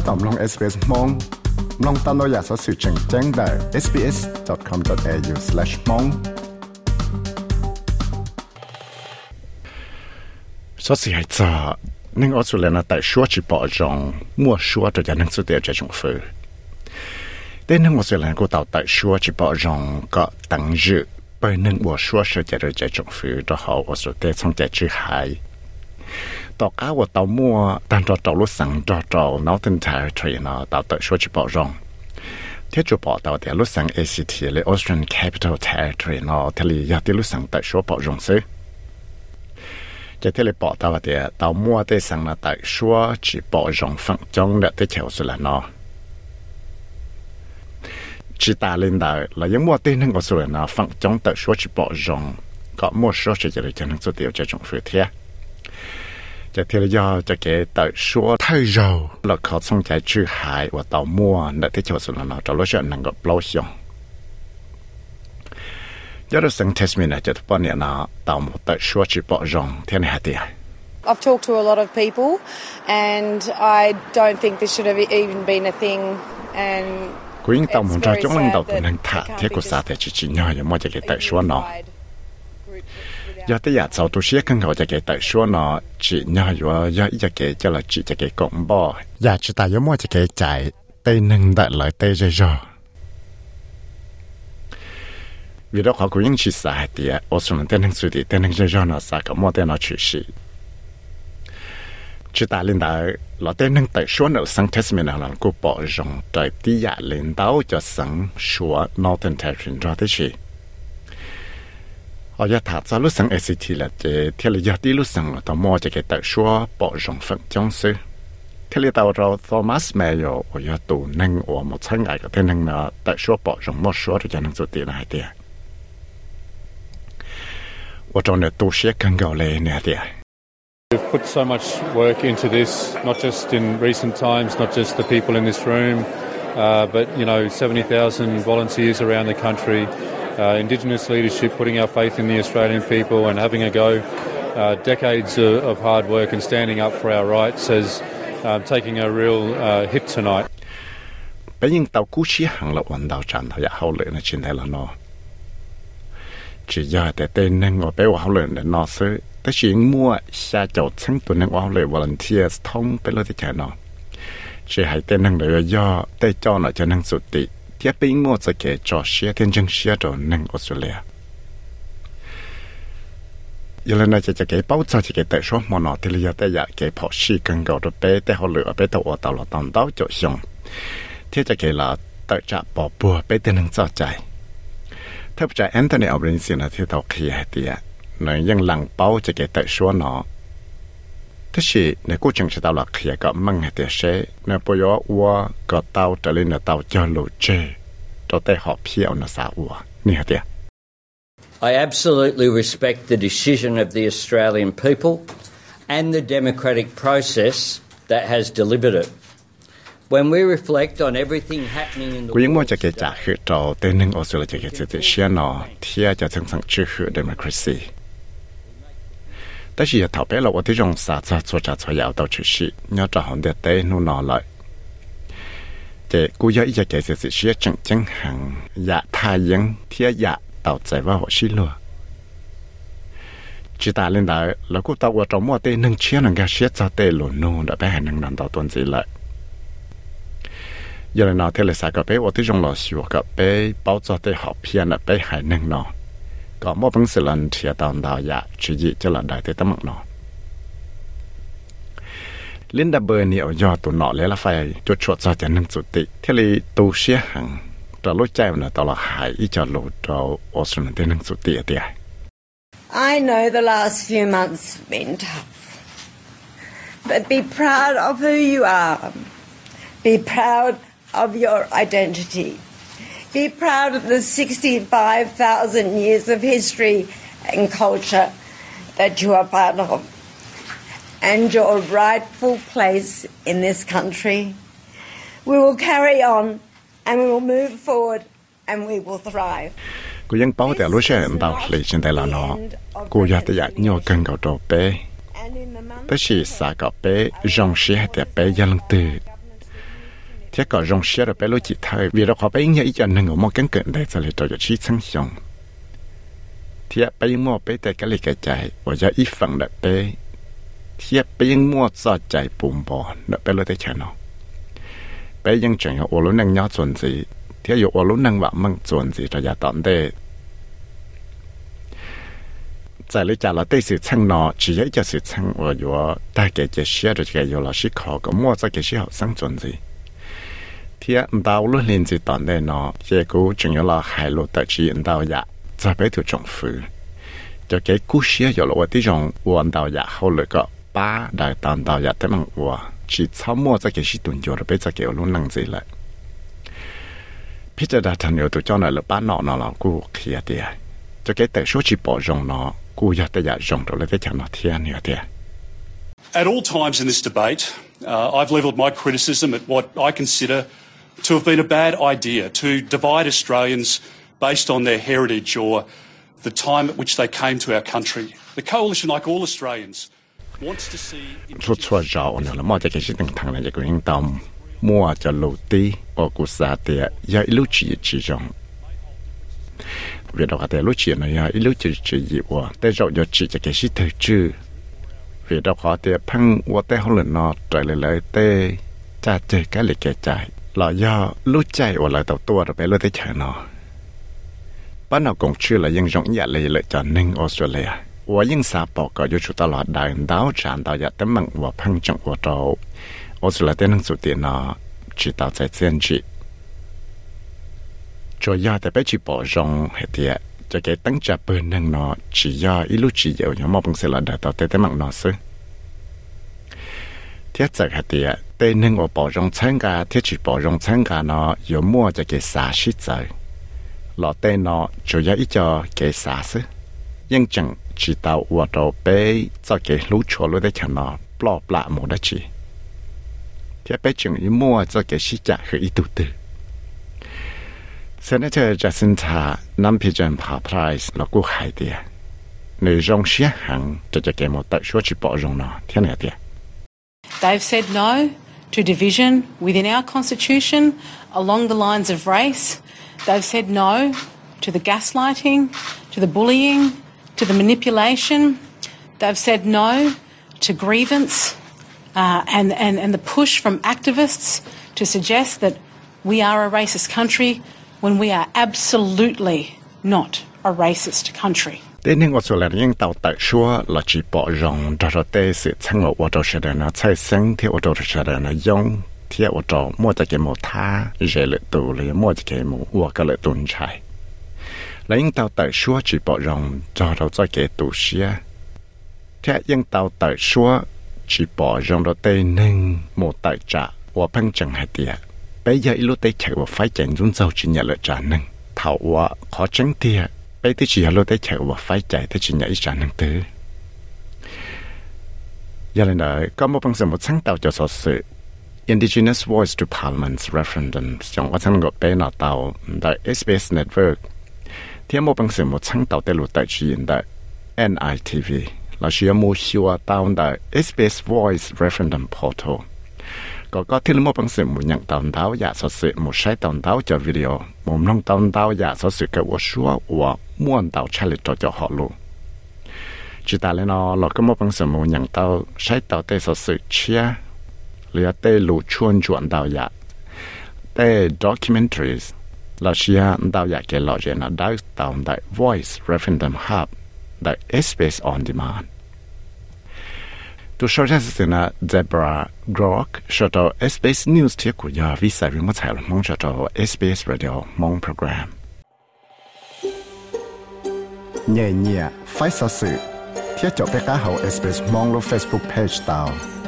ถ้าตอบลอง SBS มองลองตามเราอยากสอสื่อแจ้งแจ้งได้ sbs.com.au/mong สอสื่อให้จ้านึ่งออสเตรเลียนะแต่ชัวจิปอจงมั่วชัวตัวจะนั่งสุดเดียวจะจงฟื้นแต่นึ่งออสเตรเลียกูต่อแต่ชัวจิปอจงก็ตั้งยืดไปนึ่งบัวชัวเสียจะจะจงฟื้นตัวเขาออสเตรเลียช่องจะชื่อหาย tàu cá và tàu mua tan trò trò lúc sẵn trò trò Northern Territory nó tàu tự số chỉ bỏ rong. Thiết chủ bỏ tàu thì lúc sẵn ACT là Australian Capital Territory nó thì là giờ thì lúc sẵn tự số bỏ rong xứ. จะเทเลปอตาวเตียตามัวเตสังนาตาชัวจีปอจงฟังจงเดเตเขียวสุลานอจีตาลินดาแล้วยังมัวเตนึงก็สุลานอฟังจงตาชัวจีปอจงก็มัวชัวจะจะเรียนหนังสือเดียวจะจงฟื้นเทีย จะที่เลยจะเกแต่ชัว太柔เราเขาสงใจชื่อหายว่าตาวมัวเดได้เขียวสุดละเนาะจะรู้สึกนั่งก็เปล่าชง Giờ được sang test mình cho bọn nhà nó tạo một tại số chỉ bỏ rong thế này hả I've talked to a lot of people, and I don't think this should have even been a thing. And Quyên tàu it's muốn ra very chúng lần đầu sad tuần that hành it thả can't thế be của this xã thể chỉ chỉ nhỏ như mọi cái tại số nó. unified group without Giờ tới giờ sau tôi sẽ cần cho cái tại số nó chỉ nhỏ như giờ ý cái cho là chỉ cho cái cộng bò Giờ chỉ tại mua cho cái chạy tây nâng đại lại tây rồi rồi. Vì đó họ cũng những chỉ xã thì ở số xuống tên nâng suy thì tên nâng rồi rồi nó xã có mua tên nó chỉ sĩ. Chỉ tại lên đại là tên nâng tại số nó sang test mình là cô bỏ rồng tại tí dạ lên đạo cho sang số Northern Territory ra thế gì ở nhà thả ra lúc sáng là cái tờ Thomas mẹ ở nhà tù nâng ở xóa bỏ rộng một xóa rồi cho ở trong này tu put so much work into this, not just in recent times, not just the people in this room, uh, but you know, 70,000 volunteers around the country uh, Indigenous leadership, putting our faith in the Australian people and having a go. Uh, decades of, of hard work and standing up for our rights has uh, taking a real uh, hit tonight. bây giờ tàu cú xí hàng là hoàn đào tràn thời hậu lệ là trên đây là nó chỉ giờ để tên nên ngồi bé hậu lệ để nó sẽ tới chuyện mua xa chậu chân tuần nên hậu lệ volunteers thông bé lo thì chạy nó chỉ hãy tên nên để do tay cho nó cho năng sụt tị tiếp bên mua sẽ kể cho xe thiên chân xe rồi nên Australia giờ lên đây chỉ chỉ cái bao giờ chỉ cái tại số mà nó thì bây giờ tại giờ cái phò xí cần cầu được bé tại họ lựa bé tàu ở tàu là tàu tàu chỗ xong thế chỉ cái là tại trả bỏ bùa bé tên nên cho chạy theo trả Anthony Albanese là thì tàu kia thì à nó ยังหลังเป้าจะเกิดแต่ชัวเนาะ thế thì nè cô chẳng sẽ tao là khía cả măng hay thế sẽ nè bây giờ ua có tao trở lên là tao cho lộ chê cho tay họ phiêu nó sao ua nè hả thế I absolutely respect the decision of the Australian people and the democratic process that has delivered it. When we reflect on everything happening in the world, ว่าจะเกิดจากคือเราเต้นหนึ่งออสเตรเลียจะเกิดจากเชียนอที่จะสังสังชื่อคือ democracy 但是也投票了，我这种啥子做着做要到出事，要找好的对努拿来。这กู要一直给自己学正正行，也太阳天也到在我我西路。chỉ ta lên đó là cô tao qua trong mua tê nâng chia nâng cái xét cho tê lùn nô đã bé hành nâng nâng tao tuần gì lại giờ là nào thế là sao cái bé ở tí trong lò xíu cái bé bao cho tê học phiền là bé hành nâng nó có một bằng sự lần chia tao đào dạ chỉ gì cho là đại tê tấm nó Linda Bernie ở do tụi nọ lấy là phải cho chuột cho cho nâng chủ tịch thế là tu xế hàng cho lối chạy là tao là hại ý cho lối cho Australia tên nâng chủ tịch ở đây I know the last few months have been tough. But be proud of who you are. Be proud of your identity. Be proud of the 65,000 years of history and culture that you are part of and your rightful place in this country. We will carry on and we will move forward and we will thrive. Cô dân bảo tại lúc xem bảo lý trên tay là nó. Cô gia tại dạng nhỏ cần cầu trò bé. Tất chỉ xa cậu. thế có rong xe rồi bé lối chỉ thay vì đó họ bé nhảy cho nên ngủ mong cắn cận để sẽ lại trò cho chi sáng xong thế bé mua bé tại cái lịch cái chạy. Và giờ ít phần đã bé. Thế bé ยัง mua sợ chạy bùm bò đã bé lối tại chạy nó bé ยัง chẳng hiểu ô lối năng nhớ chuẩn gì? Thế hiểu ô lối năng vạm măng chuẩn gì rồi giờ tạm đây? Tại lý trả là tây sự chăng nó chỉ ấy cho sự chăng. Và yo ta kể xe rồi cái yo là sĩ khó. Mua ra cái học sáng chuẩn gì? 子这些学生准子。天唔到六年级当的呢，结果仲有了海路的指引到呀，在北头政府，就给故事有了我这种弯到呀后那个把来当到呀，他们我只草么子这些顿有了被这给我弄子了。พิจารณาทันอยู่ตัวเจ้าหน่อยหรือป้านอนนอนกูเคลียร์เดียจะแกแต่ช่วยจีบอจงเนาะ At all times in this debate, uh, I've levelled my criticism at what I consider to have been a bad idea, to divide Australians based on their heritage or the time at which they came to our country. The coalition, like all Australians, wants to see. là do lúc chạy ở lại tàu tua rồi bé lúc tới chạy nó bắt nó cũng chưa là dân rộng nhà lì lợi cho nên Australia. Và dân xã bỏ có dù chúng ta là đại đáo tràn tạo dạ tấm và phân trọng của trâu Australia tên năng số chỉ tạo giải diện trị cho do tại bé chỉ bỏ rộng hệ tiệt. Cho cái tăng trả bên năng nó chỉ do ít lúc chỉ dạo nhóm mong sẽ là đại tạo tế tấm mạng nó sư thiết giật hệ tên năng ở bỏ rong参加thiết chỉ bỏ rong参加nó có mua cho cái xã sĩ trời lọ tên nó chủ yếu ít cho cái xã sư nhưng chẳng chỉ tao ở đầu bé cho cái lũ chua lũ để cho nó bỏ bạ một đất chỉ thiết bé chừng mua cho cái sĩ trả hơi ít tu tư Senator Jacinta Nampijan Pa Price 了过海的，内容些行这就给我带说去包容了，听了的。They've said no To division within our constitution along the lines of race. They've said no to the gaslighting, to the bullying, to the manipulation. They've said no to grievance uh, and, and, and the push from activists to suggest that we are a racist country when we are absolutely not a racist country. Thế nên tôi là những tàu tại xua là chỉ bỏ rong cho cho tê sự sang ở tôi sẽ đến nó chạy sang thì tôi sẽ đến nó dùng thì tôi mua cho cái một tha dễ lệ tù là mua cho cái một của cái lệ tuần chạy là những tàu tại xua chỉ bỏ rong cho cho cho cái tù xia thế những tàu tại xua chỉ bỏ rong cho tê nên một tại trả 我碰正系啲。bây giờ lúc đấy chạy vào phải chạy run dâu chỉ nhận lại trả nâng thảo quá khó tránh tia bây giờ chỉ lúc đấy chạy vào phải chạy thì chỉ nhận trả năng dạ tử. giờ này là có một bằng sự một sáng tạo cho sự. Indigenous Voice to Parliament referendum, trong quá trình gọi bé nào tàu tại SBS Network. Thì một bằng sự một sáng tạo tới luật tại chỉ tại NITV là chỉ một hiệu tàu tại SBS Voice referendum portal có có thiết một bằng sự một nhận tàu tàu giả sở sự một sai tàu tàu cho video. Một nông tàu tàu giả sở sự cái của số của muôn tàu chạy lịch cho cho họ luôn. Chỉ ta lên nó là cái một bằng sự một nhận tàu sai tàu tê sở sự chia, lìa tê lù chuôn chuôn tàu giả. Tê documentaries là chia tàu giả cái lọ chuyện là đào tàu đại voice, referendum hub, đại space on demand tu so ra se na Deborah Grok so to SBS News te ku ya vi sa ri mo chai mong so to SBS Radio mong program. Nhẹ nhẹ phải sợ sự thiết cho bé cá hậu SBS mong lo Facebook page tao.